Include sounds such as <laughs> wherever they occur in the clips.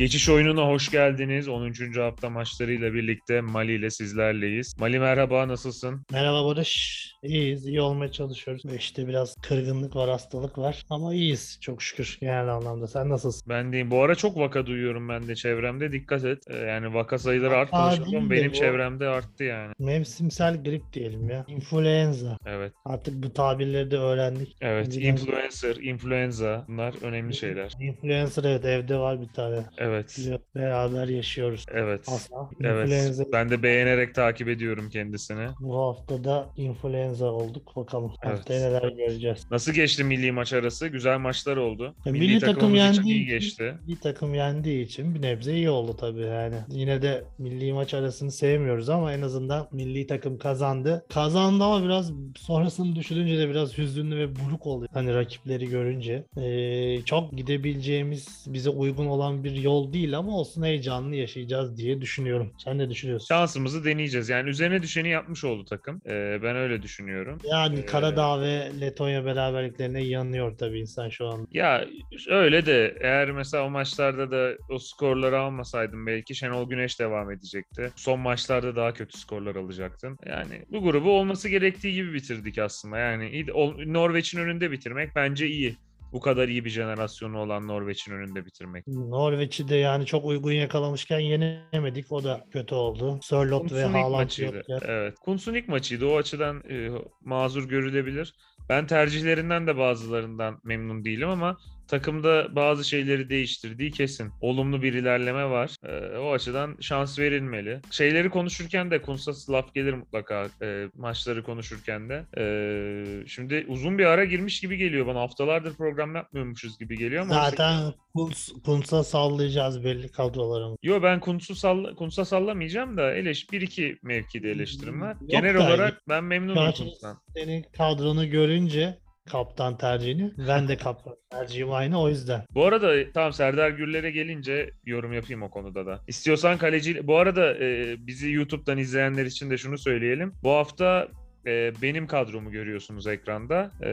Geçiş oyununa hoş geldiniz. 10. hafta maçlarıyla birlikte Mali ile sizlerleyiz. Mali merhaba, nasılsın? Merhaba Barış. İyiyiz, iyi olmaya çalışıyoruz. İşte biraz kırgınlık var, hastalık var. Ama iyiyiz çok şükür genel anlamda. Sen nasılsın? Ben deyim. Bu ara çok vaka duyuyorum ben de çevremde. Dikkat et. Ee, Yani vaka sayıları de benim bu- çevremde arttı yani. Mevsimsel grip diyelim ya. Influenza. Evet. Artık bu tabirleri de öğrendik. Evet. Influencer, influenza bunlar önemli şeyler. Influencer evet evde var bir tane. Evet. Biliyorum, Beraber yaşıyoruz. Evet. Asla. Evet. Influenza. Ben de beğenerek takip ediyorum kendisini. Bu hafta da influenza olduk. Bakalım Evet. haftaya neler göreceğiz. Nasıl geçti milli maç arası? Güzel maçlar oldu. Ya milli, milli takım yendiği iyi geçti. Bir takım yendiği için bir nebze iyi oldu tabii yani. Yine de milli maç arasını sevmiyoruz ama en azından milli takım kazandı. Kazandı ama biraz sonrasını düşününce de biraz hüzünlü ve buruk oluyor. Hani rakipleri görünce. Ee, çok gidebileceğimiz, bize uygun olan bir yol değil ama olsun heyecanlı yaşayacağız diye düşünüyorum. Sen ne düşünüyorsun? Şansımızı deneyeceğiz. Yani üzerine düşeni yapmış oldu takım. Ee, ben öyle düşünüyorum. Yani Ee, Karadağ ve Letonya beraberliklerine yanıyor tabii insan şu an. Ya öyle de eğer mesela o maçlarda da o skorları almasaydın belki Şenol Güneş devam edecekti. Son maçlarda daha kötü skorlar alacaktın. Yani bu grubu olması gerektiği gibi bitirdik aslında. Yani Norveç'in önünde bitirmek bence iyi. Bu kadar iyi bir jenerasyonu olan Norveç'in önünde bitirmek. Norveç'i de yani çok uygun yakalamışken yenemedik. O da kötü oldu. Sörlot ve Haaland yokken. Evet. Kuntz'un ilk maçıydı. O açıdan e, mazur görülebilir. Ben tercihlerinden de bazılarından memnun değilim ama takımda bazı şeyleri değiştirdiği kesin. Olumlu bir ilerleme var. E, o açıdan şans verilmeli. Şeyleri konuşurken de Kuntz'a laf gelir mutlaka e, maçları konuşurken de. E, şimdi uzun bir ara girmiş gibi geliyor bana. Haftalardır program yapmıyormuşuz gibi geliyor ama Zaten Kuntz, Kuntz'a sallayacağız belli kadrolarımı. Yo ben Kuntz'u salla, Kuntz'a sallamayacağım da eleş bir iki mevkide eleştirim var. Yok Genel da- olarak ben memnunum Gerçi Kuntz'tan. senin kadronu görünce kaptan tercihini ben de kaptan tercihim aynı o yüzden. Bu arada tamam Serdar Gürler'e gelince yorum yapayım o konuda da. İstiyorsan kaleci... Bu arada e, bizi YouTube'dan izleyenler için de şunu söyleyelim. Bu hafta e, benim kadromu görüyorsunuz ekranda. E,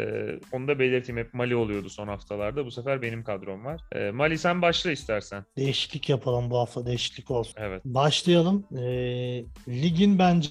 onu da belirteyim. Hep Mali oluyordu son haftalarda. Bu sefer benim kadrom var. E, Mali sen başla istersen. Değişiklik yapalım bu hafta değişiklik olsun. Evet. Başlayalım. Ee, ligin bence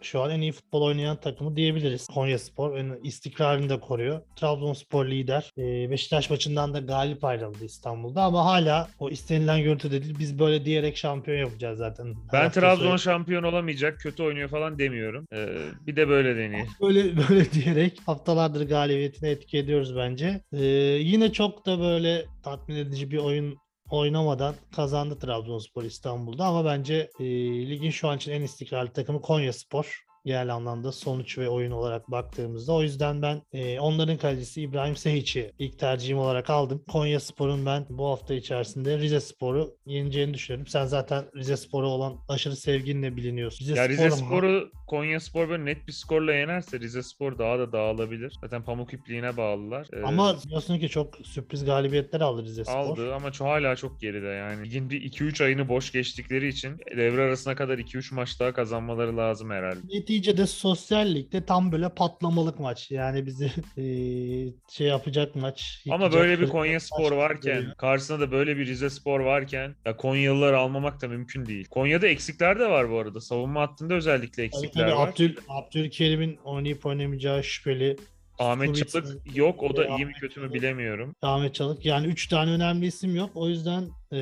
şu an en iyi futbol oynayan takımı diyebiliriz. Konya Spor istikrarını da koruyor. Trabzonspor lider. Ee, Beşiktaş maçından da galip ayrıldı İstanbul'da ama hala o istenilen görüntü de değil. Biz böyle diyerek şampiyon yapacağız zaten. Ben Trabzon söyle- şampiyon olamayacak, kötü oynuyor falan demiyorum. E, bir de böyle deneyelim. <laughs> Böyle böyle diyerek haftalardır galibiyetini etki ediyoruz bence. Ee, yine çok da böyle tatmin edici bir oyun oynamadan kazandı Trabzonspor İstanbul'da ama bence e, ligin şu an için en istikrarlı takımı Konyaspor. Genel anlamda sonuç ve oyun olarak baktığımızda. O yüzden ben e, onların kalecisi İbrahim Sehiç'i ilk tercihim olarak aldım. Konya Spor'un ben bu hafta içerisinde Rize Spor'u yeneceğini düşünüyorum. Sen zaten Rize Spor'a olan aşırı sevginle biliniyorsun. Ya Rize Spor'un- Spor'u Konya Spor böyle net bir skorla yenerse Rize Spor daha da dağılabilir. Zaten pamuk ipliğine bağlılar. Ee, Ama biliyorsun ki çok sürpriz galibiyetler aldı Rize Spor. aldı ama çok hala çok geride yani. Ligin bir 2-3 ayını boş geçtikleri için devre arasına kadar 2-3 maç daha kazanmaları lazım herhalde. Neticede sosyal ligde tam böyle patlamalık maç. Yani bizi eee, <laughs> şey yapacak maç. Ama böyle bir Konya Spor varken, duruyor. karşısında da böyle bir Rize Spor varken ya Konyalıları almamak da mümkün değil. Konya'da eksikler de var bu arada. Savunma hattında özellikle Tabii eksikler tabii var. Abdül, Abdülkerim'in oynayıp oynamayacağı şüpheli. Ahmet Kubic'in- Çalık yok. O da iyi mi kötü mü bilemiyorum. Ahmet Çalık. Yani 3 tane önemli isim yok. O yüzden eee,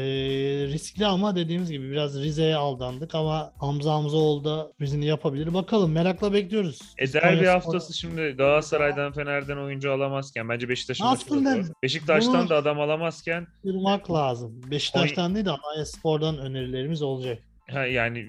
riskli ama dediğimiz gibi biraz Rize'ye aldandık ama Hamza Hamzaoğlu da bizini yapabilir. Bakalım merakla bekliyoruz. E derbi haftası şimdi Galatasaray'dan Fener'den oyuncu alamazken bence Beşiktaş'ın da Aslında. Beşiktaş'tan da adam alamazken Kırmak lazım. Beşiktaş'tan değil de Alanya Spor'dan önerilerimiz olacak. ha, yani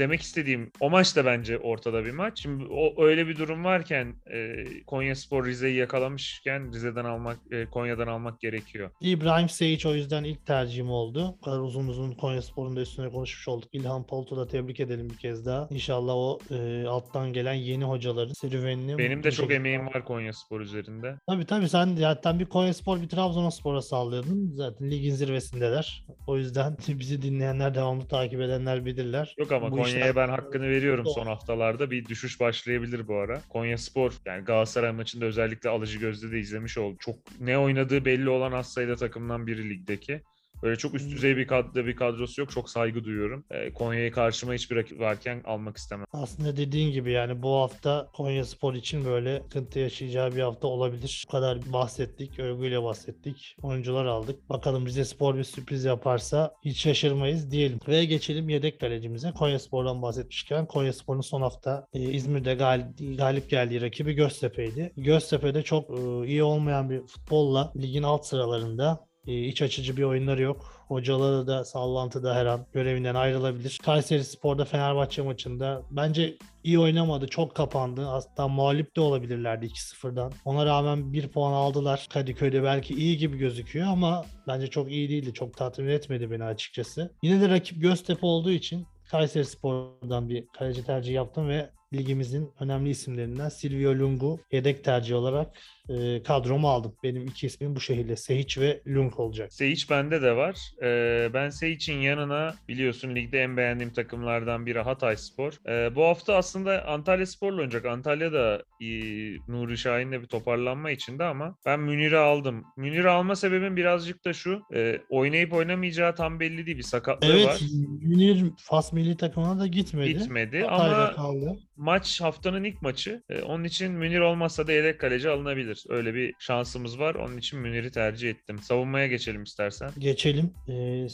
demek istediğim o maç da bence ortada bir maç. Şimdi o öyle bir durum varken e, Konya Spor Rize'yi yakalamışken Rize'den almak e, Konya'dan almak gerekiyor. İbrahim Seyic o yüzden ilk tercihim oldu. Bu kadar uzun uzun Konya Spor'un da üstüne konuşmuş olduk. İlhan Palut'u da tebrik edelim bir kez daha. İnşallah o e, alttan gelen yeni hocaların serüvenini Benim de çok şekilde- emeğim var Konya Spor üzerinde. Tabii tabii sen zaten bir Konya Spor bir Trabzonspor'a sallıyordun. Zaten ligin zirvesindeler. O yüzden <laughs> bizi dinleyenler devamlı takip edenler bilirler. Yok ama Bu Konya'ya ben hakkını veriyorum son haftalarda. Bir düşüş başlayabilir bu ara. Konya Spor yani Galatasaray maçında özellikle alıcı gözle de izlemiş oldu. Çok ne oynadığı belli olan az sayıda takımdan biri ligdeki. Böyle çok üst düzey bir kadro bir kadrosu yok. Çok saygı duyuyorum. E, Konya'yı karşıma hiçbir rakip varken almak istemem. Aslında dediğin gibi yani bu hafta Konya Spor için böyle sıkıntı yaşayacağı bir hafta olabilir. Bu kadar bahsettik, övgüyle bahsettik. Oyuncular aldık. Bakalım Rize Spor bir sürpriz yaparsa hiç şaşırmayız diyelim. Ve geçelim yedek kalecimize. Konya Spor'dan bahsetmişken Konya Spor'un son hafta e, İzmir'de gal- galip geldiği rakibi Göztepe'ydi. Göztepe'de çok e, iyi olmayan bir futbolla ligin alt sıralarında iç açıcı bir oyunları yok. Hocaları da sallantıda her an görevinden ayrılabilir. Kayseri Spor'da Fenerbahçe maçında bence iyi oynamadı. Çok kapandı. Hatta mağlup de olabilirlerdi 2-0'dan. Ona rağmen bir puan aldılar. Kadıköy'de belki iyi gibi gözüküyor ama bence çok iyi değildi. Çok tatmin etmedi beni açıkçası. Yine de rakip Göztepe olduğu için Kayseri Spor'dan bir kaleci tercihi yaptım ve ligimizin önemli isimlerinden Silvio Lungu yedek tercih olarak e, kadroma aldım. Benim iki ismim bu şehirde Sehiç ve Lung olacak. Seyic bende de var. Ee, ben Seyic'in yanına biliyorsun ligde en beğendiğim takımlardan biri Hatay Spor. Ee, bu hafta aslında Antalya Spor'la oynayacak. Antalya da iyi, Nuri Şahin'le bir toparlanma içinde ama ben Münir'i aldım. Münir'i alma sebebim birazcık da şu. e, oynayıp oynamayacağı tam belli değil. Bir sakatlığı Evet, var. Münir Fas milli takımına da gitmedi. Gitmedi Hatay'da ama kaldı. Maç haftanın ilk maçı. Ee, onun için Münir olmazsa da yedek kaleci alınabilir. Öyle bir şansımız var. Onun için Münir'i tercih ettim. Savunmaya geçelim istersen. Geçelim. E,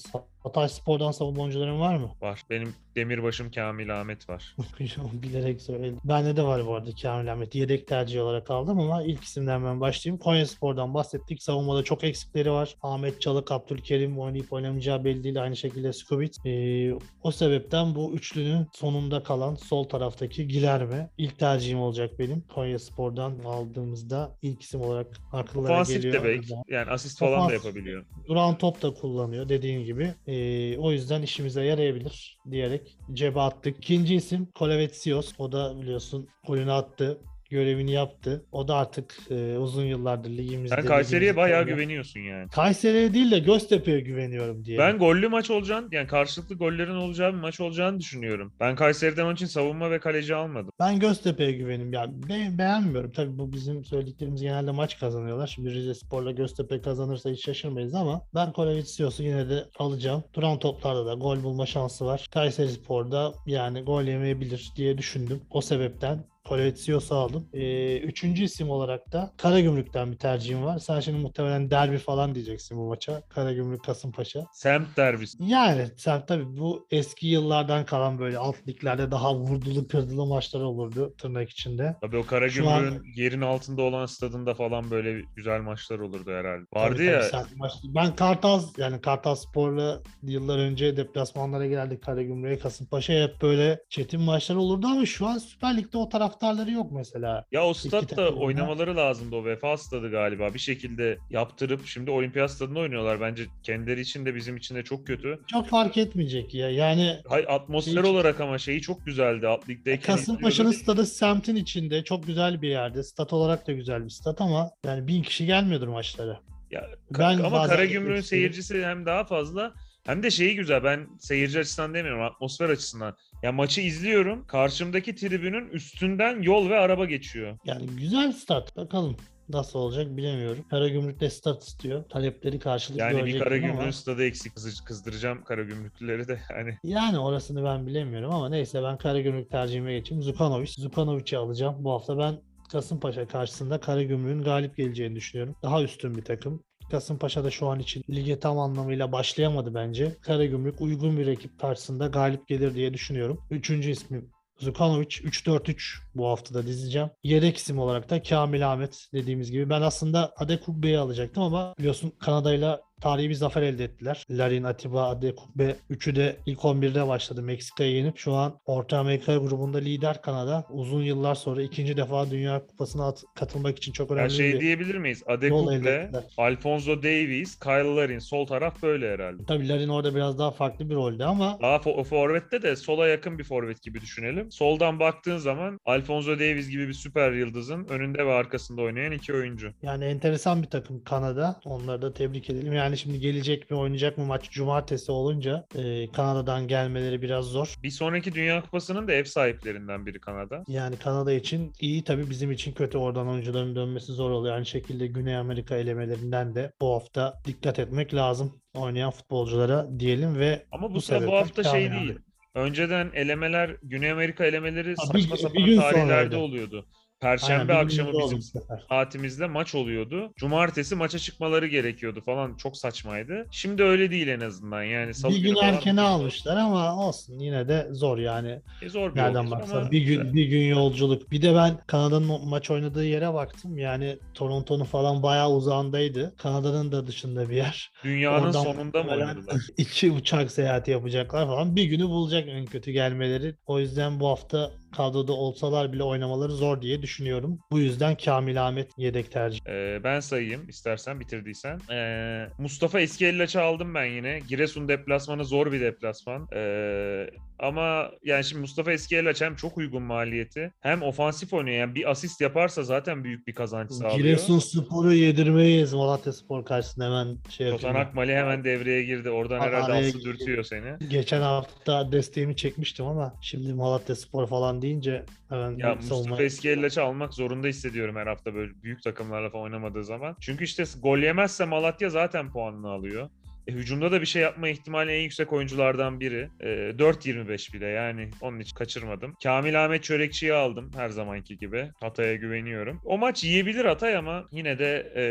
Hatay Spor'dan savunma oyuncuların var mı? Var. Benim demirbaşım Kamil Ahmet var. <laughs> Bilerek söyledim. Bende de var bu arada Kamil Ahmet. Yedek tercih olarak aldım ama ilk isimden ben başlayayım. Konya Spor'dan bahsettik. Savunmada çok eksikleri var. Ahmet Çalık, Abdülkerim oynayıp oynamayacağı belli değil. Aynı şekilde Skubit. Ee, o sebepten bu üçlünün sonunda kalan sol taraftaki Gilerme ilk tercihim olacak benim. Konya Spor'dan aldığımızda ilk isim olarak akıllara Ofansif geliyor. de bek. Yani asist falan da Ofansif. yapabiliyor. Duran top da kullanıyor dediğin gibi. Ee, o yüzden işimize yarayabilir diyerek cebe attık. İkinci isim Kolevetsios. O da biliyorsun golünü attı. Görevini yaptı. O da artık e, uzun yıllardır ligimizde. Sen Kayseri'ye bayağı kralı. güveniyorsun yani. Kayseri'ye değil de Göztepe'ye güveniyorum diye. Ben gollü maç olacağını, yani karşılıklı gollerin olacağı bir maç olacağını düşünüyorum. Ben Kayseri'den onun için savunma ve kaleci almadım. Ben Göztepe'ye güvenim. Yani be- beğenmiyorum. Tabii bu bizim söylediklerimiz genelde maç kazanıyorlar. Şimdi Rize Spor'la Göztepe kazanırsa hiç şaşırmayız ama ben Kolevitsios'u yine de alacağım. Duran toplarda da gol bulma şansı var. Kayseri Spor'da yani gol yemeyebilir diye düşündüm. O sebepten Kolevitsios'u aldım. Ee, üçüncü isim olarak da Karagümrük'ten bir tercihim var. Sen şimdi muhtemelen derbi falan diyeceksin bu maça. Karagümrük Kasımpaşa. Semt derbisi. Yani sen tabii bu eski yıllardan kalan böyle alt liglerde daha vurdulu kırdılı maçlar olurdu tırnak içinde. Tabii o Karagümrük'ün yerin altında olan stadında falan böyle güzel maçlar olurdu herhalde. Vardı Tabii, ya tabii, maç. Ben Kartal yani Kartal Spor'la yıllar önce deplasmanlara girerdik Karagümrük'e, Kasımpaşa'ya hep böyle çetin maçlar olurdu ama şu an Süper Lig'de o taraftarları yok mesela. Ya o statta oynamaları lazımdı o vefa stadı galiba. Bir şekilde yaptırıp şimdi olimpiyat stadında oynuyorlar. Bence kendileri için de bizim için de çok kötü. Çok fark etmeyecek ya. Yani Hay atmosfer Şey- olarak ama şeyi çok güzeldi. Alt ligdeyken Kasımpaşa'nın stadı semtin içinde çok güzel bir yerde. Stat olarak da güzel bir stat ama yani bin kişi gelmiyordur maçlara. Ya, Ben ama Karagümrük'ün seyircisi hem daha fazla hem de şeyi güzel. Ben seyirci açısından demiyorum, atmosfer açısından. Ya maçı izliyorum. Karşımdaki tribünün üstünden yol ve araba geçiyor. Yani güzel stat. Bakalım nasıl olacak bilemiyorum. Karagümrük'te stat istiyor. Talepleri karşılık Yani bir görecek gibi Karagümrük'ün ama- stadı eksik. Kızdıracağım Karagümrüklüleri de. Yani Yani orasını ben bilemiyorum ama neyse ben Karagümrük tercihime geçeyim. Zukanovic. Zukanovic'i alacağım. Bu hafta ben Kasımpaşa karşısında Karagümrük'ün galip geleceğini düşünüyorum. Daha üstün bir takım. Kasımpaşa da şu an için lige tam anlamıyla başlayamadı bence. Karagümrük uygun bir rakip karşısında galip gelir diye düşünüyorum. Üçüncü ismim Zukanovic 3-4-3 bu haftada dizeceğim. Yedek isim olarak da Kamil Ahmet dediğimiz gibi. Ben aslında Adekugbe'yi alacaktım ama biliyorsun Kanada'yla tarihi bir zafer elde ettiler. Larin, Atiba, Adekugbe üçü de ilk 11'de başladı. Meksika'yı yenip şu an Orta Amerika grubunda lider Kanada. Uzun yıllar sonra ikinci defa Dünya Kupası'na at- katılmak için çok önemli şey bir diyebilir miyiz? ettiler. Alfonso Davies, Kyle Larin sol taraf böyle herhalde. Tabii Larin orada biraz daha farklı bir rolde ama Daha fo- forvette de sola yakın bir forvet gibi düşünelim. Soldan baktığın zaman Alfonso Davies gibi bir süper yıldızın önünde ve arkasında oynayan iki oyuncu. Yani enteresan bir takım Kanada. Onları da tebrik edelim. Yani yani şimdi gelecek mi oynayacak mı maç cumartesi olunca e, Kanada'dan gelmeleri biraz zor. Bir sonraki Dünya Kupası'nın da ev sahiplerinden biri Kanada. Yani Kanada için iyi tabii bizim için kötü oradan oyuncuların dönmesi zor oluyor. Aynı şekilde Güney Amerika elemelerinden de bu hafta dikkat etmek lazım oynayan futbolculara diyelim ve Ama bu, Bu sene bu hafta şey değil. Önceden elemeler, Güney Amerika elemeleri Ha, saçma bir sapan tarihlerde oluyordu. Aynen, Perşembe bir akşamı bizim saatimizde maç oluyordu. Cumartesi maça çıkmaları gerekiyordu falan. Çok saçmaydı. Şimdi öyle değil en azından. Yani salı Bir gün erkene almışlar ama olsun yine de zor yani. E, zor bir Nereden baksan ama bir gün bir gün yolculuk. Bir de ben Kanada'nın maç oynadığı yere baktım. Yani Toronto'nun falan bayağı uzağındaydı. Kanada'nın da dışında bir yer. dünyanın Oradan sonunda mı oynadılar? <laughs> iki uçak seyahati yapacaklar falan. Bir günü bulacak en kötü gelmeleri. O yüzden bu hafta kadroda olsalar bile oynamaları zor diye düşünüyorum. Bu yüzden Kamil Ahmet yedek tercih. Ee, ben sayayım istersen bitirdiysen. Ee, Mustafa Eskiyellaç'ı aldım ben yine. Giresun deplasmanı zor bir deplasman. Ee, ama yani şimdi Mustafa Eskiyellaç hem çok uygun maliyeti hem ofansif oynuyor. Yani bir asist yaparsa zaten büyük bir kazanç sağlıyor. Giresun Spor'u yedirmeyiz Malatya Spor karşısında hemen şey Totan. Akmali hemen devreye girdi. Oradan Araya herhalde aslı dürtüyor seni. Geçen hafta desteğimi çekmiştim ama şimdi Malatya Spor falan deyince hemen Ya Mustafa savunma Eskiyellaç'ı almak zorunda hissediyorum her hafta böyle büyük takımlarla falan oynamadığı zaman. Çünkü işte gol yemezse Malatya zaten puanını alıyor. E, hücumda da bir şey yapma ihtimali en yüksek oyunculardan biri. E, 4.25 bile yani onun için kaçırmadım. Kamil Ahmet Çörekçi'yi aldım her zamanki gibi. Hatay'a güveniyorum. O maç yiyebilir Hatay ama yine de e,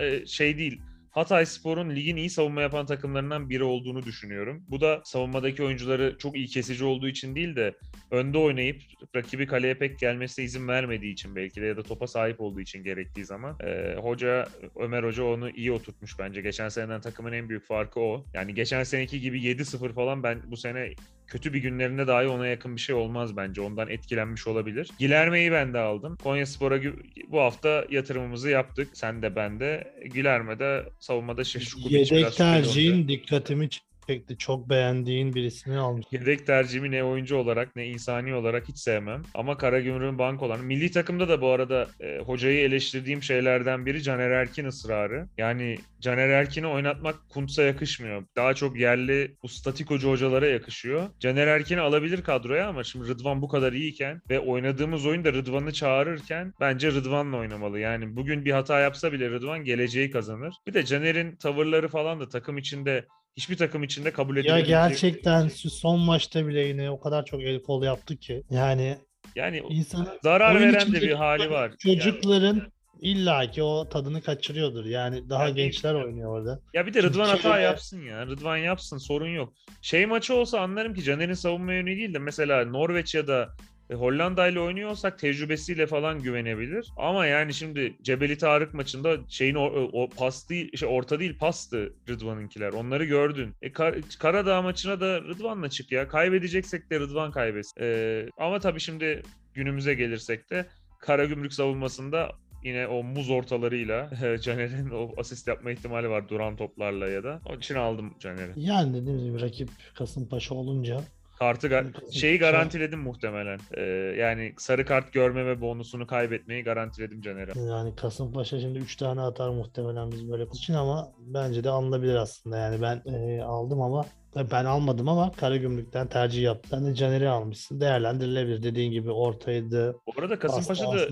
e, şey değil. Hatay Spor'un ligin iyi savunma yapan takımlarından biri olduğunu düşünüyorum. Bu da savunmadaki oyuncuları çok iyi kesici olduğu için değil de önde oynayıp rakibi kaleye pek gelmesine izin vermediği için belki de ya da topa sahip olduğu için gerektiği zaman. Ee, hoca Ömer Hoca onu iyi oturtmuş bence. Geçen seneden takımın en büyük farkı o. Yani geçen seneki gibi 7-0 falan ben bu sene kötü bir günlerinde dahi ona yakın bir şey olmaz bence. Ondan etkilenmiş olabilir. Gilerme'yi ben de aldım. Konya Spor'a bu hafta yatırımımızı yaptık. Sen de ben de. Gilerme de savunmada Şeşukubic yedek tercihin dikkatimi çekti. Çok beğendiğin birisini almış. Yedek tercihimi ne oyuncu olarak ne insani olarak hiç sevmem. Ama Karagümrük'ün bank olan. Milli takımda da bu arada e, hocayı eleştirdiğim şeylerden biri Caner Erkin ısrarı. Yani Caner Erkin'i oynatmak Kuntz'a yakışmıyor. Daha çok yerli ustatikocu hocalara yakışıyor. Caner Erkin'i alabilir kadroya ama şimdi Rıdvan bu kadar iyiyken ve oynadığımız oyunda Rıdvan'ı çağırırken bence Rıdvan'la oynamalı. Yani bugün bir hata yapsa bile Rıdvan geleceği kazanır. Bir de Caner'in tavırları falan da takım içinde hiçbir takım içinde kabul Ya edilebilecek gerçekten şu son maçta bile yine o kadar çok el kol yaptı ki. Yani Yani insan zarar veren de bir hali var. Çocukların illaki o tadını kaçırıyordur. Yani daha Yani- gençler oynuyor orada. Yani, ya bir de Rıdvan Çünkü- hata yapsın ya. Rıdvan yapsın sorun yok. Şey maçı olsa anlarım ki Caner'in savunma yönü değil de mesela Norveç ya da e, Hollanda ile oynuyorsak tecrübesiyle falan güvenebilir. Ama yani şimdi Cebeli Tarık maçında şeyin o, o pas değil, şey orta değil pastı Rıdvan'ınkiler. Onları gördün. E, Kar- Karadağ maçına da Rıdvan'la çık ya. Kaybedeceksek de Rıdvan kaybetsin. E, ama tabii şimdi günümüze gelirsek de Karagümrük savunmasında yine o muz ortalarıyla <laughs> Caner'in o asist yapma ihtimali var duran toplarla ya da. Onun için aldım Caner'i. Yani dediğimiz gibi rakip Kasımpaşa olunca Kartı ga- şeyi garantiledim muhtemelen. Ee, yani sarı kart görmeme bonusunu kaybetmeyi garantiledim Caner'e. yani Kasımpaşa şimdi 3 tane atar muhtemelen biz böyle için ama bence de alınabilir aslında. Yani ben e, aldım ama ben almadım ama Karagümrük'ten tercih yaptım. Sen de Caner'i almışsın. Değerlendirilebilir. Dediğin gibi ortaydı. Bu arada Kasımpaşa'da.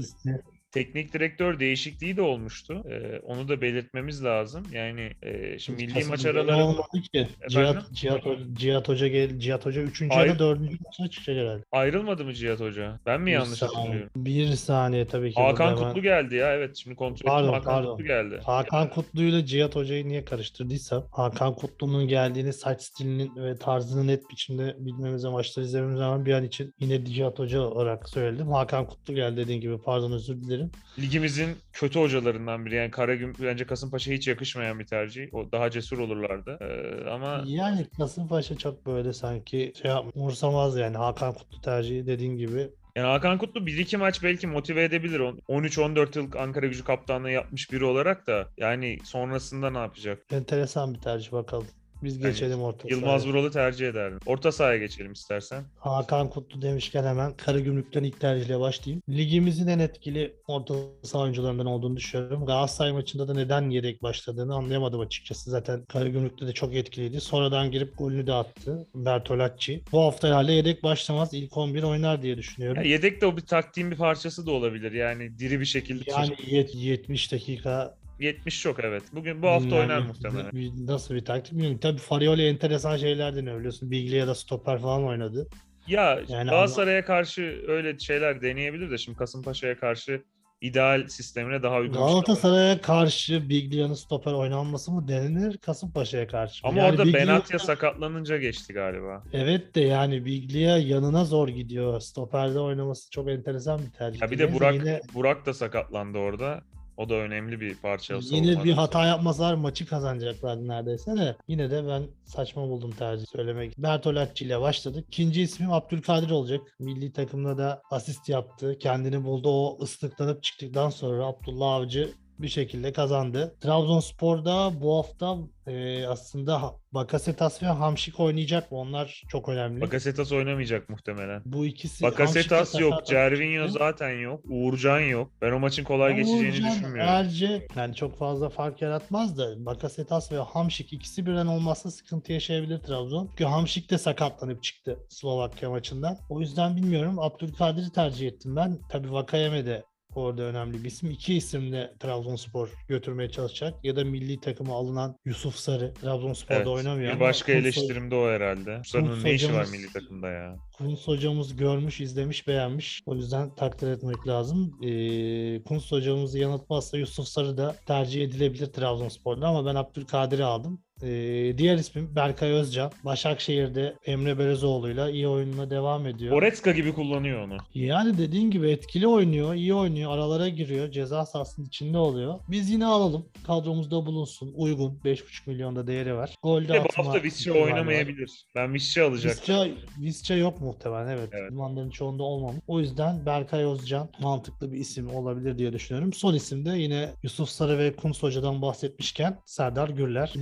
Teknik direktör değişikliği de olmuştu. Ee, onu da belirtmemiz lazım. Yani e, şimdi milli maç Kasımpaşa araları olmadı ki. Cihat, Efendim? Cihat, Cihat Hoca gel Cihat Hoca 3. ya Hayır. da 4. maçına çıkacak herhalde. ayrılmadı mı Cihat Hoca? Ben mi Bir yanlış saniye. hatırlıyorum? Bir saniye tabii ki. Hakan burada hemen- Kutlu geldi ya evet şimdi kontrol ettim Pardon, Hakan pardon. Kutlu geldi. Hakan Kutlu ile Cihat Hoca'yı niye karıştırdıysam Hakan Kutlu'nun geldiğini saç stilinin ve tarzını net biçimde bilmemiz maçları izlememiz zaman bir an için yine Cihat Hoca olarak söyledim. Hakan Kutlu geldi dediğin gibi pardon özür dilerim. Ligimizin kötü hocalarından biri. Yani Karagüm bence Kasımpaşa hiç yakışmayan bir tercih. O daha cesur olurlardı. Ee, ama Yani Kasımpaşa çok böyle sanki şey yapmıyor, umursamaz yani Hakan Kutlu tercihi dediğin gibi. Yani Hakan Kutlu 1-2 maç belki motive edebilir. On- 13-14 yıllık Ankara gücü kaptanlığı yapmış biri olarak da yani sonrasında ne yapacak? Enteresan bir tercih bakalım. Biz Yani geçelim orta Yılmaz sahaya. Vural'ı tercih ederdim. Orta sahaya geçelim istersen. Hakan Kutlu demişken hemen Karagümrük'ten ilk tercihle başlayayım. Ligimizin en etkili orta saha oyuncularından olduğunu düşünüyorum. Galatasaray maçında da neden yedek başladığını anlayamadım açıkçası. Zaten Karagümrük'te de çok etkiliydi. Sonradan girip golünü de attı. Bertolacci. Bu hafta herhalde yedek başlamaz. İlk 11 oynar diye düşünüyorum. Ya yedek de o bir taktiğin bir parçası da olabilir. Yani diri bir şekilde Yani yet- 70 dakika 70 çok evet. Bugün bu hafta dinlenmek oynar muhtemelen. bir- Nasıl bir taktik bilmiyorum. Tabii Farioli enteresan şeyler deniyor biliyorsun. Biglia da stoper falan oynadı. Ya Yani Galatasaray'a karşı öyle şeyler deneyebilir de şimdi Kasımpaşa'ya karşı ideal sistemine daha uygun. şey. Galatasaray'a karşı Biglia'nın stoper oynanması mı denenir Kasımpaşa'ya karşı? Ama Yani orada Biglia- Benatya sakatlanınca geçti galiba. Evet de yani Biglia yanına zor gidiyor. Stoperde oynaması çok enteresan bir tercih. Ya bir de Burak yine, Burak da sakatlandı orada. O da önemli bir parça. yine bir hata yapmasalar maçı kazanacaklardı neredeyse de. Yine de ben saçma buldum tercih söylemek. Bertolacci ile başladık. İkinci ismim Abdülkadir olacak. Milli takımda da asist yaptı. Kendini buldu. O ıslıklanıp çıktıktan sonra Abdullah Avcı bir şekilde kazandı. Trabzonspor'da bu hafta e, aslında Bakasetas ve Hamşik oynayacak mı? Onlar çok önemli. Bakasetas oynamayacak muhtemelen. bu ikisi Bakasetas yok, Cervinho zaten yok, Uğurcan yok. Ben o maçın kolay geçeceğini Uğurcan, düşünmüyorum. Erce yani çok fazla fark yaratmaz da Bakasetas ve Hamşik ikisi birden olmazsa sıkıntı yaşayabilir Trabzon. Çünkü Hamşik de sakatlanıp çıktı Slovakya maçından. O yüzden bilmiyorum. Abdülkadir'i tercih ettim ben. Tabii Vakayeme de orada önemli bir isim. İki isim de Trabzonspor götürmeye çalışacak. Ya da milli takıma alınan Yusuf Sarı. Trabzonspor'da Evet, oynamıyor bir başka Kuntz- eleştirim de o herhalde. Sarı'nın ne işi var milli takımda ya? Kunz hocamız görmüş, izlemiş, beğenmiş. O yüzden takdir etmek lazım. Ee, Kunz hocamızı yanıltmazsa Yusuf Sarı da tercih edilebilir Trabzonspor'da ama ben Abdülkadir'i aldım. Ee, diğer ismim Berkay Özcan. Başakşehir'de Emre Belezoğlu'yla iyi oyununa devam ediyor. Goretzka gibi kullanıyor onu. Yani dediğin gibi etkili oynuyor, iyi oynuyor, aralara giriyor, ceza sahasının içinde oluyor. Biz yine alalım, kadromuzda bulunsun, uygun, 5,5 milyonda değeri var. Golde de bu hafta Visca ihtimali var. oynamayabilir. Ben Visca alacaktım. Visca, Visca yok muhtemelen evet. Evet. Limanların çoğunda olmamış. O yüzden Berkay Özcan mantıklı bir isim olabilir diye düşünüyorum. Son isim de yine Yusuf Sarı ve Kuns Hoca'dan bahsetmişken Serdar Gürler.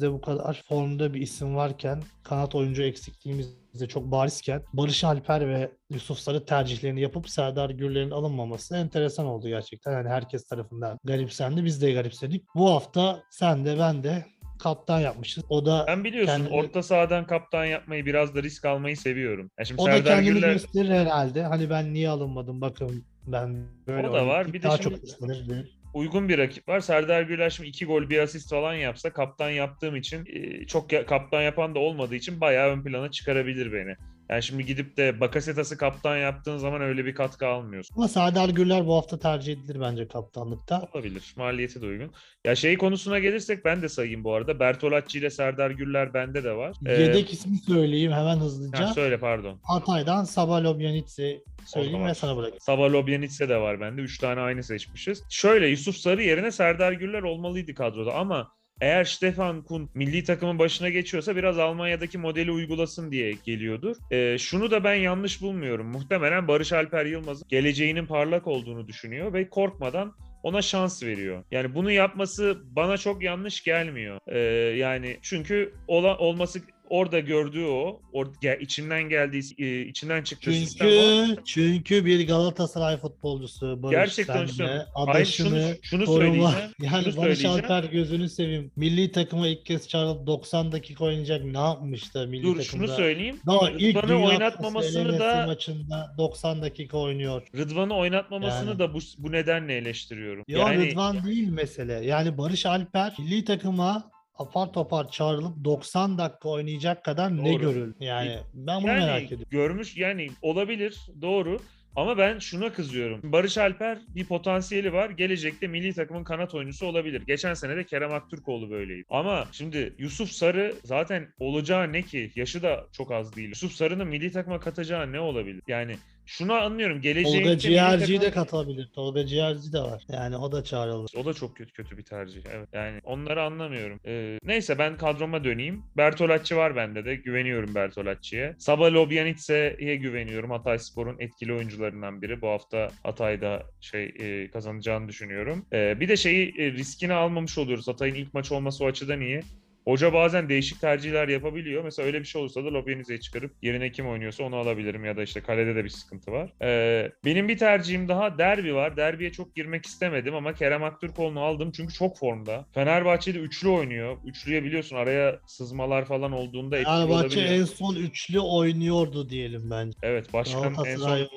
Ligimizde bu kadar formda bir isim varken kanat oyuncu eksikliğimiz de çok barizken Barış Alper ve Yusuf Sarı tercihlerini yapıp Serdar Gürler'in alınmaması enteresan oldu gerçekten. Yani herkes tarafından garipsendi. Biz de garipsedik. Bu hafta sen de ben de kaptan yapmışız. O da Ben biliyorsun Kendini- orta sahadan kaptan yapmayı biraz da risk almayı seviyorum. Ya şimdi O da Serdar kendini Gürler gösterir herhalde. Hani ben niye alınmadım bakın ben böyle O da var. Bir de daha şimdi- çok istenir. Uygun bir rakip var. Serdar Gürler şimdi iki gol bir asist falan yapsa kaptan yaptığım için e, çok kaptan yapan da olmadığı için bayağı ön plana çıkarabilir beni. Yani şimdi gidip de Bakasetas'ı kaptan yaptığın zaman öyle bir katkı almıyorsun. Ama Serdar Gürler bu hafta tercih edilir bence kaptanlıkta. Olabilir. Maliyeti de uygun. Ya şey konusuna gelirsek ben de sayayım bu arada. Bertolacci ile Serdar Gürler bende de var. Ee, Yedek ismi söyleyeyim hemen hızlıca. ha, söyle pardon. Hatay'dan Sabah Yanitse söyleyeyim ve sana bırakayım. Sava Lobjanitse de var bende. Üç tane aynı seçmişiz. Şöyle Yusuf Sarı yerine Serdar Gürler olmalıydı kadroda ama eğer Stefan Kuhn milli takımın başına geçiyorsa biraz Almanya'daki modeli uygulasın diye geliyordur. Ee, şunu da ben yanlış bulmuyorum. Muhtemelen Barış Alper Yılmaz'ın geleceğinin parlak olduğunu düşünüyor ve korkmadan ona şans veriyor. Yani bunu yapması bana çok yanlış gelmiyor. Ee, yani çünkü ola, olması orada gördüğü o, or, içinden geldiği, e, içinden çıktığı sistem o. Çünkü çünkü bir Galatasaray futbolcusu Barış Gerçekten Sen'le söylüyorum. Hayır adaşını şunu, şunu koruma. söyleyeceğim. <laughs> Yani şunu Barış. Alper gözünü seveyim. Milli takıma ilk kez çağrılıp 90 dakika oynayacak ne yapmış da milli Dur takımda? şunu söyleyeyim. Daha ilk Rıdvan'ı oynatmamasını da maçında 90 dakika oynuyor. Rıdvan'ı oynatmamasını Yani. da bu, bu nedenle eleştiriyorum. Ya yani Rıdvan değil mesele. Yani Barış Alper milli takıma apar topar çağrılıp 90 dakika oynayacak kadar ne Doğru. görül? Yani ben bunu yani merak ediyorum. görmüş yani olabilir doğru. Ama ben şuna kızıyorum. Barış Alper bir potansiyeli var. Gelecekte milli takımın kanat oyuncusu olabilir. Geçen sene de Kerem Aktürkoğlu böyleydi. Ama şimdi Yusuf Sarı zaten olacağı ne ki? Yaşı da çok az değil. Yusuf Sarı'nın milli takıma katacağı ne olabilir? Yani şunu anlıyorum. Geleceğinde Tolga Ciğerci'yi de katabilir. Tolga Ciğerci de var. Yani o da çağrılır. O da çok kötü kötü bir tercih. Evet. Yani onları anlamıyorum. Ee, neyse ben kadroma döneyim. Bertolacci var bende de. Güveniyorum Bertolacci'ye. Saba Lobjanitse'ye güveniyorum. Hatay Spor'un etkili oyuncularından biri. Bu hafta Hatay'da şey e, kazanacağını düşünüyorum. Ee, bir de şeyi e, riskini almamış oluyoruz. Hatay'ın ilk maçı olması o açıdan iyi. Hoca bazen değişik tercihler yapabiliyor. Mesela öyle bir şey olursa da Lopenize'yi çıkarıp yerine kim oynuyorsa onu alabilirim ya da işte kalede de bir sıkıntı var. Ee, benim bir tercihim daha derbi var. Derbiye çok girmek istemedim ama Kerem Aktürkoğlu'nu aldım çünkü çok formda. Fenerbahçe'de üçlü oynuyor. Üçlüye biliyorsun araya sızmalar falan olduğunda etkili Fenerbahçe olabiliyor. en son üçlü oynuyordu diyelim bence. Evet başkan en son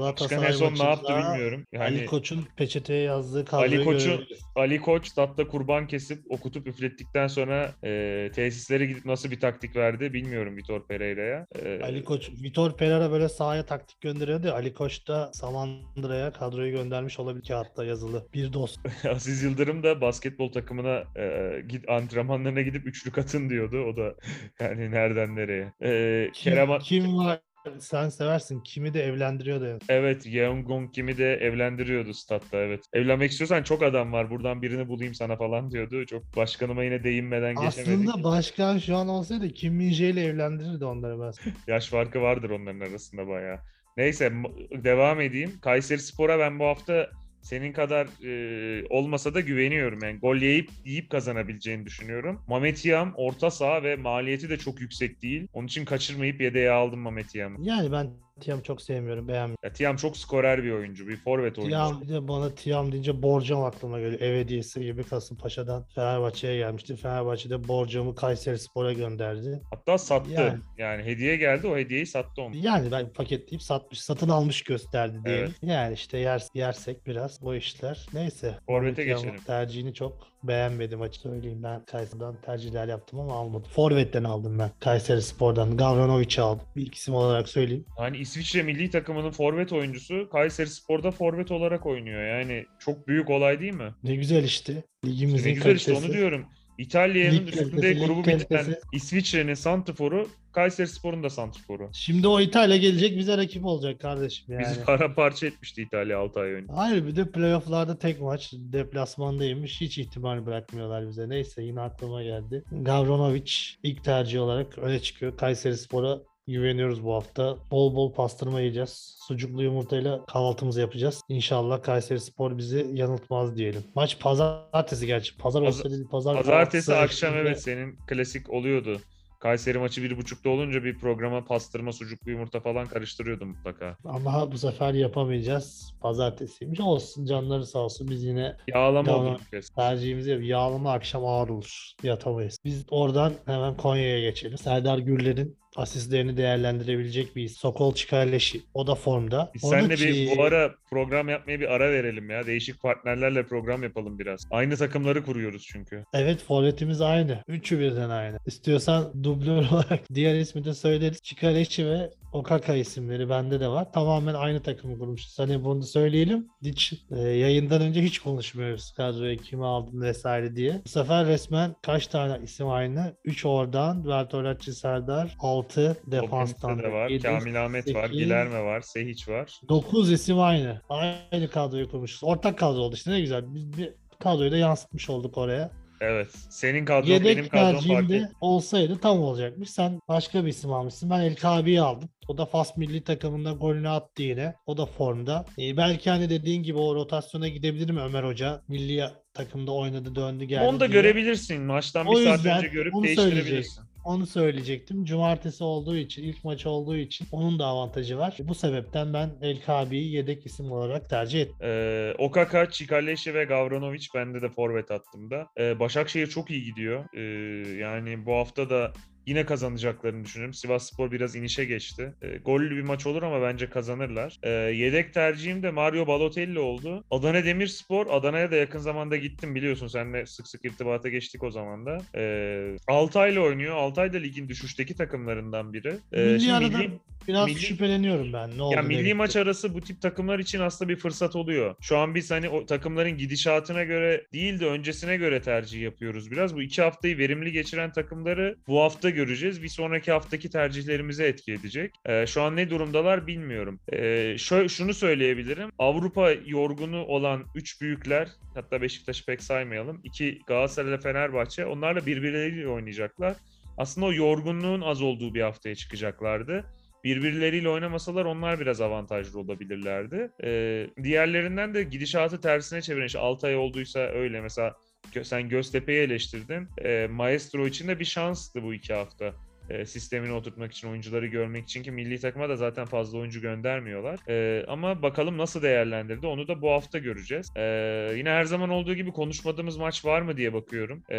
Başkan en son ne yaptı bilmiyorum. Yani Ali Koç'un peçeteye yazdığı kadroyu Ali Koç'un-. Ali Koç statta kurban kesip okutup üflettikten sonra e, tesislere gidip nasıl bir taktik verdi bilmiyorum Vitor Pereira'ya. E, Ali Koç, Vitor Pereira böyle sahaya taktik gönderiyordu. Ali Koç da Samandıra'ya kadroyu göndermiş olabilir kağıtta yazılı. Bir dost. <laughs> Aziz Yıldırım da basketbol takımına e, git antrenmanlarına gidip üçlük atın diyordu. O da <laughs> yani nereden nereye. E, Kim, Kerem kim var? Sen seversin. Kimi de evlendiriyordu. Evet, Yeon Gong Kim'i de evlendiriyordu statta evet. Evlenmek istiyorsan çok adam var. Buradan birini bulayım sana falan diyordu. Çok başkanıma yine değinmeden geçemedik. Aslında başkan şu an olsaydı Kim Min Jae ile evlendirirdi onları ben. <laughs> Yaş farkı vardır onların arasında bayağı. Neyse devam edeyim. Kayseri Spor'a ben bu hafta senin kadar e, olmasa da güveniyorum. Yani gol yiyip, yiyip kazanabileceğini düşünüyorum. Mamet Yam orta saha ve maliyeti de çok yüksek değil. Onun için kaçırmayıp yedeğe aldım Mamet Yam'ı. Yani ben Tiam'ı çok sevmiyorum. Beğenmiyorum. Ya, Tiam çok skorer bir oyuncu. Bir forvet oyuncusu. Tiam bir de bana Tiam deyince Borcam aklıma geliyor. Ev hediyesi gibi Kasımpaşa'dan Fenerbahçe'ye gelmişti. Fenerbahçe'de Borcam'ı Kayseri Spor'a gönderdi. Hatta sattı. Yani. Yani. hediye geldi o hediyeyi sattı onu. Yani ben paketleyip satmış, satın almış gösterdi diyelim. Evet. Yani işte yer, yersek biraz bu işler. Neyse. Forvet'e geçelim. Tercihini çok beğenmedim açık söyleyeyim. Ben Kayseri'den tercihler yaptım ama almadım. Forvet'ten aldım ben. Kayseri Spor'dan. Gavranovic'i aldım. Bir isim olarak söyleyeyim. Hani İsviçre milli takımının forvet oyuncusu Kayseri Spor'da forvet olarak oynuyor. Yani çok büyük olay değil mi? Ne güzel işte. Ligimizin Ne güzel işte kalitesi. onu diyorum. İtalya'nın Lig üstünde lig grubu bitiren kalitesi. İsviçre'nin santrforu Kayseri Spor'un da santrforu. Şimdi o İtalya gelecek bize rakip olacak kardeşim yani. Bizi paramparça etmişti İtalya 6 ay önce. Hayır bir de playofflarda tek maç deplasmandaymış. Hiç ihtimal bırakmıyorlar bize. Neyse yine aklıma geldi. Gavranovic ilk tercih olarak öne çıkıyor. Kayseri Spor'a güveniyoruz bu hafta. Bol bol pastırma yiyeceğiz. Sucuklu yumurtayla kahvaltımızı yapacağız. İnşallah Kayseri Spor bizi yanıltmaz diyelim. Maç pazartesi gerçi. Pazar Paz- olsaydı pazar Pazartesi akşam evet senin klasik oluyordu. Kayseri maçı bir buçukta olunca bir programa pastırma, sucuklu yumurta falan karıştırıyordu mutlaka. Ama bu sefer yapamayacağız. Pazartesiymiş. Olsun canları sağ olsun. Biz yine Yağlama kez. tercihimizi yap- yağlama akşam ağır olur. Yatamayız. Biz oradan hemen Konya'ya geçelim. Serdar Gürler'in asistlerini değerlendirebilecek bir Sokol Çikarleşi. O da formda. Biz Onun seninle bir için- bu ara program yapmaya bir ara verelim ya. Değişik partnerlerle program yapalım biraz. Aynı takımları kuruyoruz çünkü. Evet forvetimiz aynı. Üçü birden aynı. İstiyorsan dublör <laughs> olarak diğer ismi de söyleriz. Çikaleşi ve Okaka isimleri bende de var. Tamamen aynı takımı kurmuşuz. Hani bunu da söyleyelim. Hiç e, yayından önce hiç konuşmuyoruz. Kadroya kimi aldın vesaire diye. Bu sefer resmen kaç tane isim aynı? 3 oradan. Bertolacci Serdar. 6 defanstan. De var. Yedi, Kamil Ahmet var. sekiz, Gilerme var. Sehiç var. 9 isim aynı. Aynı kadroyu kurmuşuz. Ortak kadro oldu işte ne güzel. Biz bir kadroyu da yansıtmış olduk oraya. Evet. Senin kadron benim Yedek kadrom farklı. tercihimde olsaydı tam olacakmış. Sen başka bir isim almışsın. Ben El Kabi'yi aldım. O da Fas milli takımında golünü attı yine. O da formda. Ee, belki hani dediğin gibi o rotasyona gidebilir mi Ömer Hoca? Milli takımda oynadı döndü geldi Onu da diye. görebilirsin. Maçtan O bir saat önce görüp değiştirebilirsin. Onu söyleyecektim. Cumartesi olduğu için, ilk maç olduğu için onun da avantajı var. Bu sebepten ben El Kabi'yi yedek isim olarak tercih ettim. Ee, Okaka, Çikaleşi ve Gavranovic bende de forvet attığımda. Ee, Başakşehir çok iyi gidiyor. Ee, yani bu hafta da yine kazanacaklarını düşünüyorum. Sivas Spor biraz inişe geçti. Ee, gollü bir maç olur ama bence kazanırlar. Ee, yedek tercihim de Mario Balotelli oldu. Adana Demirspor, Adana'ya da yakın zamanda gittim biliyorsun. Seninle sık sık irtibata geçtik o zaman da. Ee, Altay'la oynuyor. Altay da ligin düşüşteki takımlarından biri. Ee, milli şimdi arada milli- biraz milli- şüpheleniyorum ben. Ne oldu? ya milli maç arası bu tip takımlar için aslında bir fırsat oluyor. Şu an biz hani o takımların gidişatına göre değil de öncesine göre tercih yapıyoruz biraz. Bu iki haftayı verimli geçiren takımları bu hafta göreceğiz. Bir sonraki haftaki tercihlerimize etki edecek. Ee, şu an ne durumdalar bilmiyorum. Ee, şöyle, şunu söyleyebilirim. Avrupa yorgunu olan üç büyükler hatta Beşiktaş'ı pek saymayalım. İki Galatasaray ile Fenerbahçe onlarla birbirleriyle oynayacaklar. Aslında o yorgunluğun az olduğu bir haftaya çıkacaklardı birbirleriyle oynamasalar onlar biraz avantajlı olabilirlerdi. Ee, diğerlerinden de gidişatı tersine çeviren işte Altay olduysa öyle mesela sen Göztepe'yi eleştirdin. E, Maestro için de bir şanstı bu iki hafta. E, sistemini oturtmak için, oyuncuları görmek için ki milli takıma da zaten fazla oyuncu göndermiyorlar. E, ama bakalım nasıl değerlendirdi onu da bu hafta göreceğiz. E, yine her zaman olduğu gibi konuşmadığımız maç var mı diye bakıyorum. E,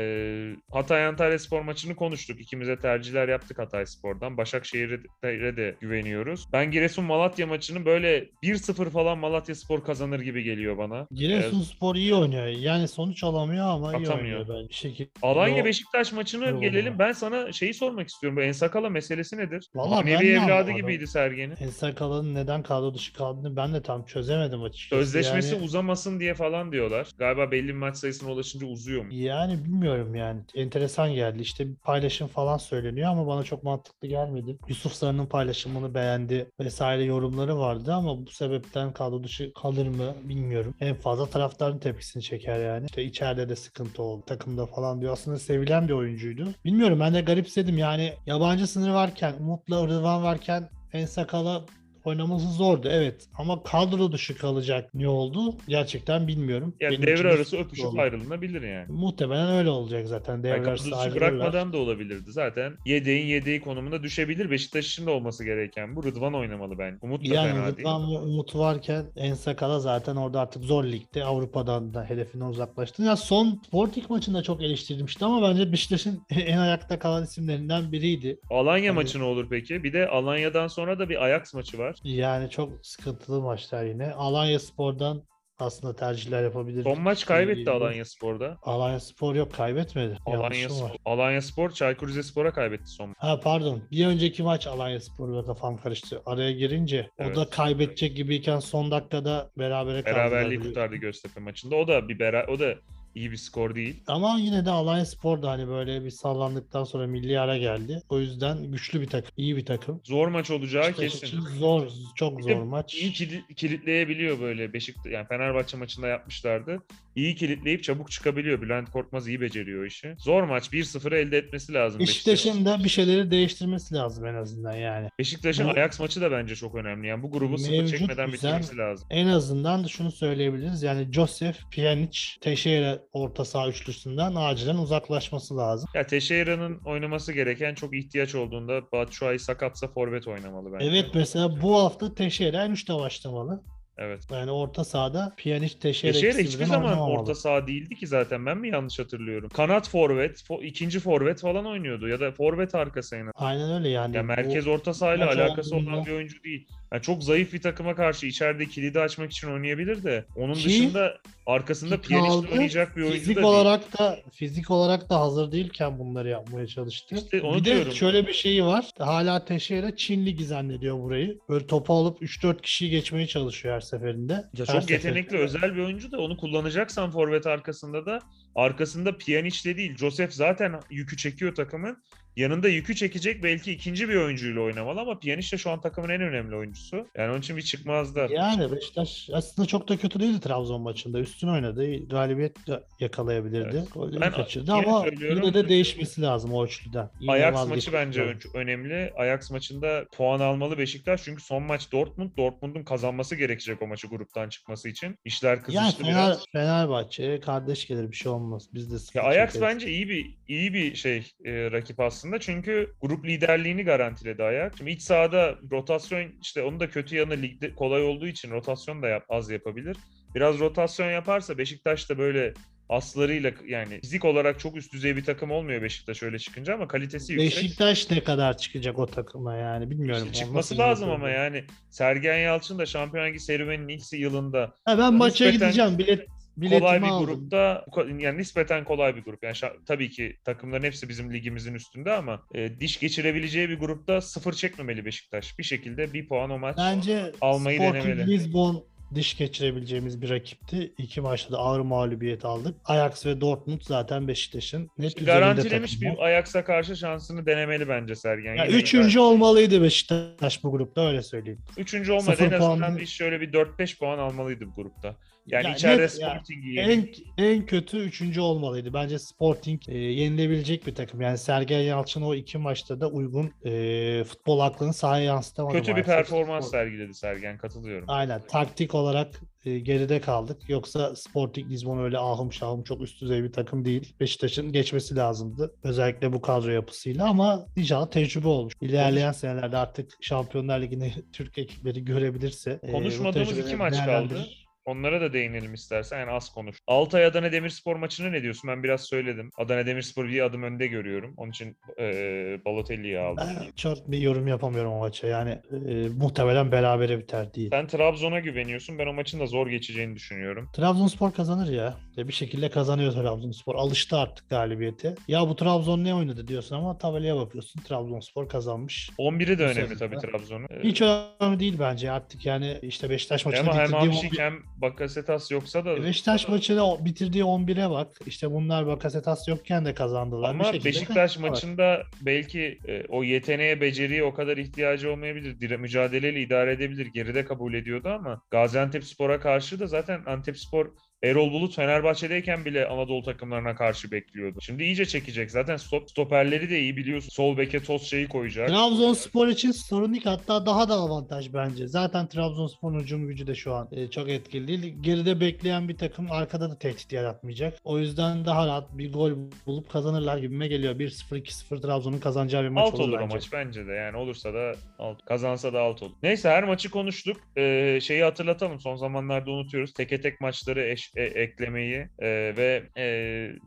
Hatay Antalya Spor maçını konuştuk. İkimize tercihler yaptık Hatay Spor'dan. Başakşehir'e de güveniyoruz. Ben Giresun Malatya maçını böyle 1-0 falan Malatya Spor kazanır gibi geliyor bana. Giresunspor iyi oynuyor. Yani sonuç alamıyor ama iyi Atamıyor. oynuyor bence. Bir şekilde. Alanya Beşiktaş maçını gelelim. Ben sana şeyi sormak istiyorum. Ensakala meselesi nedir? Vallahi ben Manevi evladı anlamadım. gibiydi Sergen'in. Ensakala'nın neden kadro dışı kaldığını ben de tam çözemedim açıkçası. Sözleşmesi yani, uzamasın diye falan diyorlar. Galiba belli bir maç sayısına ulaşınca uzuyor mu? yani bilmiyorum yani. Enteresan geldi. İşte paylaşım falan söyleniyor ama bana çok mantıklı gelmedi. Yusuf Sarı'nın paylaşımını beğendi vesaire yorumları vardı ama bu sebepten kadro dışı kalır mı bilmiyorum. En fazla taraftarın tepkisini çeker yani. İşte içeride de sıkıntı oldu takımda falan diyor. Aslında sevilen bir oyuncuydu. Bilmiyorum ben de garipsedim yani yabancı sınırı varken, Umut'la Rıdvan varken En Sakala oynaması zordu evet ama kadro dışı kalacak ne oldu gerçekten bilmiyorum. Yani Benim devre de arası öpüşüp oldu. ayrılınabilir yani. Muhtemelen öyle olacak zaten. Devre Yani arası ayrılırlar. bırakmadan da olabilirdi. Zaten yedeğin yedeği konumunda düşebilir. Beşiktaş de olması gereken bu. Rıdvan oynamalı bence. Umut da Yani fena Rıdvan değil. ve Umut varken En Sakala zaten orada artık zor ligde Avrupa'dan da hedefinden uzaklaştı. Ya son Sporting maçında çok eleştirmişti ama bence Beşiktaş'ın <laughs> en ayakta kalan isimlerinden biriydi. Alanya Hani- maçı ne olur peki? Bir de Alanya'dan sonra da bir Ajax maçı var. Yani çok sıkıntılı maçlar yine. Alanya Spor'dan aslında tercihler yapabilir. Son maç kaybetti Alanya Spor'da. Alanya Spor yok kaybetmedi. Alanya, var. Spor, Alanya Spor Çaykur Rizespor'a kaybetti son maç. Ha pardon. Bir önceki maç Alanya Spor'la kafam karıştı. Araya girince Evet. o da kaybedecek gibiyken son dakikada berabere kaldılar. Beraberliği kurtardı Göztepe maçında. O da bir bera o da iyi bir skor değil. Ama yine de Alanya Spor da hani böyle bir sallandıktan sonra milli ara geldi. O yüzden güçlü bir takım, iyi bir takım. Zor maç olacağı Beşiktaş kesin. zor, çok zor maç. İyi kilit- kilitleyebiliyor böyle Beşiktaş yani Fenerbahçe maçında yapmışlardı. İyi kilitleyip çabuk çıkabiliyor. Bülent Korkmaz iyi beceriyor işi. Zor maç 1-0'ı elde etmesi lazım Beşiktaş'ın. Da bir şeyleri değiştirmesi lazım en azından yani. Beşiktaş'ın Bu- Ajax maçı da bence çok önemli. Yani bu grubu sıfır çekmeden güzel- bitirmesi lazım. En azından da şunu söyleyebiliriz. Yani Joseph, Pjanic, Teixeira orta saha üçlüsünden acilen uzaklaşması lazım. Ya Teixeira'nın oynaması gereken çok ihtiyaç olduğunda Batshuayi sakatsa forvet oynamalı bence. Evet mesela bu hafta Teixeira en üçte başlamalı. Evet. Yani orta sahada Pjanic, Teixeira ikisi hiçbir zaman orta saha değildi ki zaten. Ben mi yanlış hatırlıyorum? Kanat forvet, fo- ikinci forvet falan oynuyordu ya da forvet arkası en Aynen öyle yani. Ya merkez orta sahayla alakası olan bir oyuncu değil. Yani çok zayıf bir takıma karşı içeride kilidi açmak için oynayabilir de onun Ki- dışında arkasında piyanist oynayacak bir oyuncu fizik da değil. olarak da fizik olarak da hazır değilken bunları yapmaya çalıştı. İşte onu bir diyorum. de şöyle bir şeyi var. Hala Teixeira Çin ligi zannediyor burayı. Böyle topu alıp 3-4 kişiyi geçmeye çalışıyor her seferinde. Ya Her çok seferinde. yetenekli özel bir oyuncu da onu kullanacaksan forvet arkasında da arkasında Pjanic de değil. Joseph zaten yükü çekiyor takımın. Yanında yükü çekecek belki ikinci bir oyuncuyla oynamalı ama Pjanic de şu an takımın en önemli oyuncusu. Yani onun için bir çıkmazda. Yani Beşiktaş aslında çok da kötü değildi Trabzon maçında. Üstün oynadı. Galibiyet de yakalayabilirdi. Evet. Golleri Ben kaçırdı ama yine de değişmesi lazım o üçlüden. Yine Ajax maçı bence lazım. ön- önemli. Ajax maçında puan almalı Beşiktaş çünkü son maç Dortmund. Dortmund'un kazanması gerekecek o maçı gruptan çıkması için. İşler Yani kızıştı Fener, biraz. Fenerbahçe kardeş gelir bir şey olmaz. Biz de Ya Ajax çekeriz. bence iyi bir iyi bir şey e, rakip aslında çünkü grup liderliğini garantiledi Ajax. Şimdi iç sahada rotasyon işte onun da kötü yanı ligde kolay olduğu için rotasyon da yap, az yapabilir. Biraz rotasyon yaparsa Beşiktaş da böyle aslarıyla yani fizik olarak çok üst düzey bir takım olmuyor Beşiktaş öyle çıkınca ama kalitesi yüksek. Beşiktaş ne kadar çıkacak o takıma yani bilmiyorum. İşte çıkması lazım ama yani Sergen Yalçın da Şampiyon Ligi serüveninin ilk yılında Ha, ben maça gideceğim. Bilet biletimi kolay bir aldım. grupta yani nispeten kolay bir grup. Yani tabii ki takımların hepsi bizim ligimizin üstünde ama e, diş geçirebileceği bir grupta sıfır çekmemeli Beşiktaş. Bir şekilde bir puan o maç. Bence almayı Sporting denemeli. Lisbon diş geçirebileceğimiz bir rakipti. İki maçta da ağır mağlubiyet aldık. Ajax ve Dortmund zaten Beşiktaş'ın net üzerinde Garantilemiş bir Ajax'a karşı şansını denemeli bence Sergen. Ya Yine- üçüncü olmalıydı Beşiktaş bu grupta öyle söyleyeyim. Üçüncü olmadı. En azından puan- bir şöyle bir 4-5 puan almalıydı bu grupta. Yani Ya içeride net. Sporting'i En, yenip en kötü üçüncü olmalıydı. Bence Sporting e, yenilebilecek bir takım. Yani Sergen Yalçın o iki maçta da uygun e, futbol aklını sahaya yansıtamadı. kötü bir maalesef. performans Spor- sergiledi Sergen katılıyorum. Aynen taktik olarak e, geride kaldık. Yoksa Sporting Lisbon öyle ahım şahım çok üst düzey bir takım değil. Beşiktaş'ın geçmesi lazımdı. Özellikle bu kadro yapısıyla ama inşallah tecrübe olmuş. İlerleyen senelerde artık Şampiyonlar Ligi'ni <laughs> Türk ekipleri görebilirse e, Konuşmadığımız iki tecrübeleri maç kaldı. Onlara da değinelim istersen. Yani az konuş. Altay Adana Demirspor maçını ne diyorsun? Ben biraz söyledim. Adana Demirspor bir adım önde görüyorum. Onun için eee Balotelli'yi aldım. Ben çok bir yorum yapamıyorum o maça. Yani e, muhtemelen berabere biter değil. Sen Trabzon'a güveniyorsun. Ben o maçın da zor geçeceğini düşünüyorum. Trabzonspor kazanır ya. E, bir şekilde kazanıyor Trabzonspor. Alıştı artık galibiyete. Ya bu Trabzon ne oynadı diyorsun ama tabelaya bakıyorsun. Trabzonspor kazanmış. 11'i de önemli tabii Trabzon'un. Hiç önemli değil bence artık yani işte Beşiktaş maçını ama hem Hamşik 11 hem Bakasetas yoksa da Beşiktaş maçını bitirdiği 11'e bak. İşte bunlar Bakasetas yokken de kazandılar. Ama şekilde Beşiktaş maçında belki e, o yeteneğe, beceriye o kadar ihtiyacı olmayabilir. Dire, mücadeleyle idare edebilir. Geride kabul ediyordu ama Gaziantepspor'a karşı da zaten Antepspor Erol Bulut Fenerbahçe'deyken bile Anadolu takımlarına karşı bekliyordu. Şimdi iyice çekecek. Zaten stop, stoperleri de iyi biliyorsun. Sol beke şeyi koyacak. Trabzonspor için sorun değil hatta daha da avantaj bence. Zaten Trabzonspor'un hücum gücü de şu an e, çok etkili değil. Geride bekleyen bir takım arkada da tehdit yaratmayacak. O yüzden daha rahat bir gol bulup kazanırlar gibime geliyor. 1-0 2-0 Trabzon'un kazanacağı bir maç alt olur, olur o bence. maç bence de. Yani olursa da alt. Kazansa da alt olur. Neyse her maçı konuştuk. Ee, şeyi hatırlatalım. Son zamanlarda unutuyoruz. Teke tek maçları eş- e- eklemeyi e, ve e,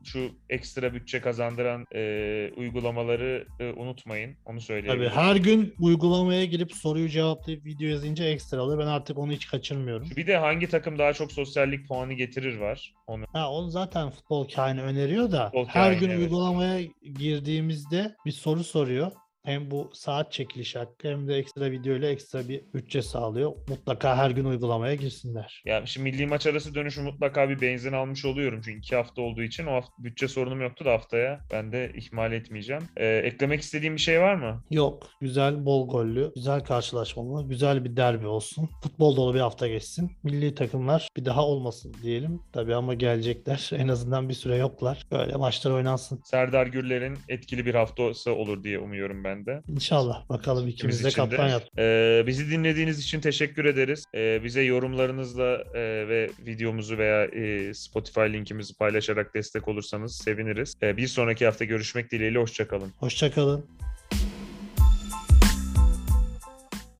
şu ekstra bütçe kazandıran e, uygulamaları e, unutmayın. Onu Tabii söyleyebilirim. her gün uygulamaya girip soruyu cevaplayıp video yazınca ekstra alır. Ben artık onu hiç kaçırmıyorum. Bir de hangi takım daha çok sosyallik puanı getirir var. Onu Ha, onu zaten futbol kaini öneriyor da Futbol her kaini, gün evet. uygulamaya girdiğimizde bir soru soruyor. Hem bu saat çekiliş hakkı hem de ekstra video ile ekstra bir bütçe sağlıyor. Mutlaka her gün uygulamaya girsinler. Ya şimdi milli maç arası dönüşü mutlaka bir benzin almış oluyorum. Çünkü iki hafta olduğu için o hafta bütçe sorunum yoktu da haftaya ben de ihmal etmeyeceğim. Ee, eklemek istediğim bir şey var mı? Yok. Güzel, bol gollü, güzel karşılaşmalı, güzel bir derbi olsun. Futbol dolu bir hafta geçsin. Milli takımlar bir daha olmasın diyelim. Tabii ama gelecekler. <laughs> En azından bir süre yoklar. Böyle maçlar oynansın. Serdar Gürler'in etkili bir haftası olur diye umuyorum ben de. İnşallah. Bakalım ikimiz de kaptan yap. Ee, bizi dinlediğiniz için teşekkür ederiz. Ee, bize yorumlarınızla e, ve videomuzu veya e, Spotify linkimizi paylaşarak destek olursanız seviniriz. Ee, bir sonraki hafta görüşmek dileğiyle. Hoşçakalın. Hoşçakalın.